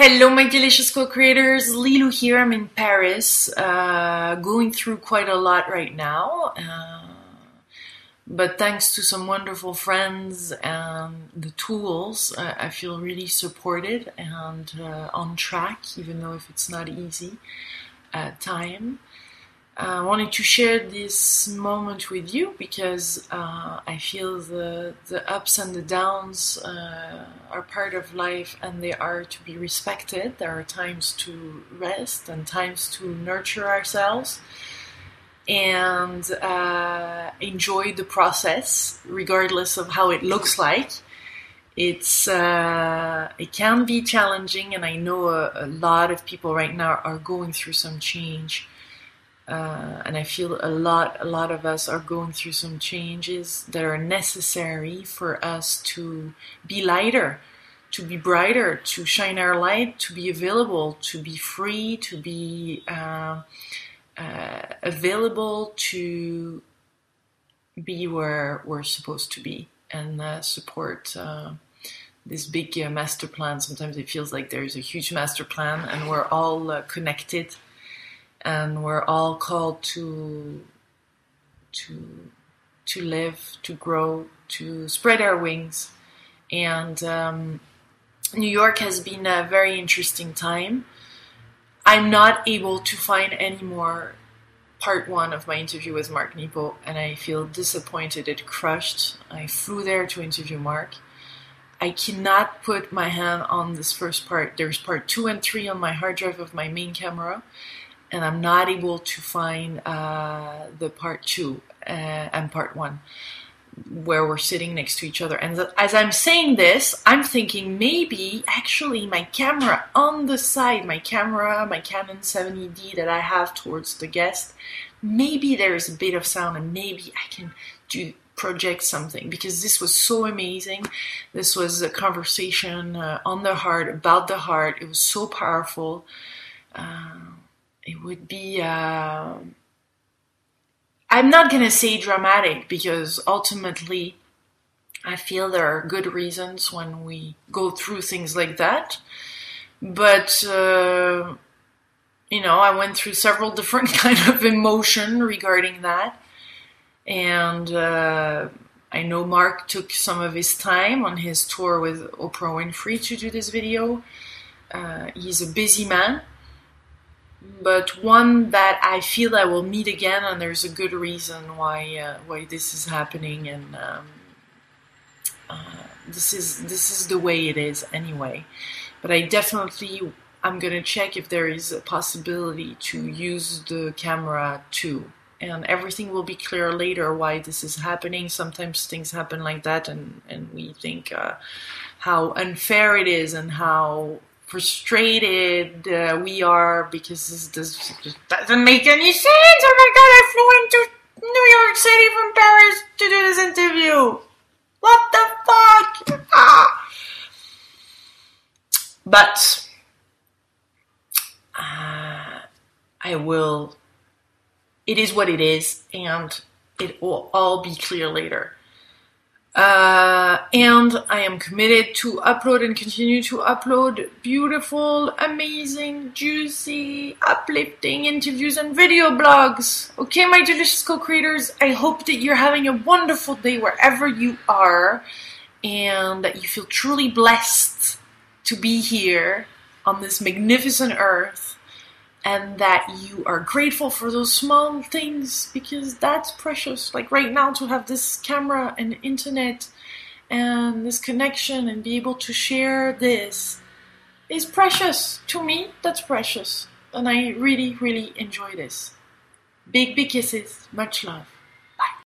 Hello, my delicious co-creators. Lilou here. I'm in Paris, uh, going through quite a lot right now. Uh, but thanks to some wonderful friends and the tools, uh, I feel really supported and uh, on track, even though if it's not easy at time. I wanted to share this moment with you because uh, I feel the the ups and the downs uh, are part of life and they are to be respected. There are times to rest and times to nurture ourselves and uh, enjoy the process, regardless of how it looks like. It's uh, it can be challenging, and I know a, a lot of people right now are going through some change uh, and I feel a lot, a lot of us are going through some changes that are necessary for us to be lighter, to be brighter, to shine our light, to be available, to be free, to be uh, uh, available, to be where we're supposed to be, and uh, support uh, this big master plan. Sometimes it feels like there's a huge master plan, and we're all connected and we're all called to to to live, to grow, to spread our wings. And um, New York has been a very interesting time. I'm not able to find any more part one of my interview with Mark Nepo, and I feel disappointed. It crushed. I flew there to interview Mark. I cannot put my hand on this first part. There's part two and three on my hard drive of my main camera, and I'm not able to find uh, the part two uh, and part one where we're sitting next to each other. And as I'm saying this, I'm thinking maybe actually my camera on the side, my camera, my Canon 70D that I have towards the guest, maybe there's a bit of sound and maybe I can do project something because this was so amazing. This was a conversation uh, on the heart, about the heart. It was so powerful. Uh, it would be uh, i'm not going to say dramatic because ultimately i feel there are good reasons when we go through things like that. But uh, you know i went through several different kind of emotion regarding that. And uh, i know mark took some of his time on his tour with oprah winfrey to do this video. Uh, he's a busy man but one that I feel I will meet again, and there's a good reason why uh, why this is happening, and um, uh, this is this is the way it is anyway. But I definitely I'm gonna check if there is a possibility to use the camera too, and everything will be clear later why this is happening. Sometimes things happen like that, and and we think uh, how unfair it is and how frustrated uh, we are because this, this, doesn't make any sense. Oh my god, I flew into New York City from Paris to do this interview. What the fuck? Ah. But uh, I will. It is what it is, and it will all be clear later. Uh, and I am committed to upload and continue to upload beautiful, amazing, juicy, uplifting interviews and video blogs. Okay, my delicious co creators, I hope that you're having a wonderful day wherever you are and that you feel truly blessed to be here on this magnificent earth and that you are grateful for those small things because that's precious. Like right now, to have this camera and internet and this connection and be able to share this is precious. To me, that's precious. And I really, really enjoy this. Big, big kisses. Much love.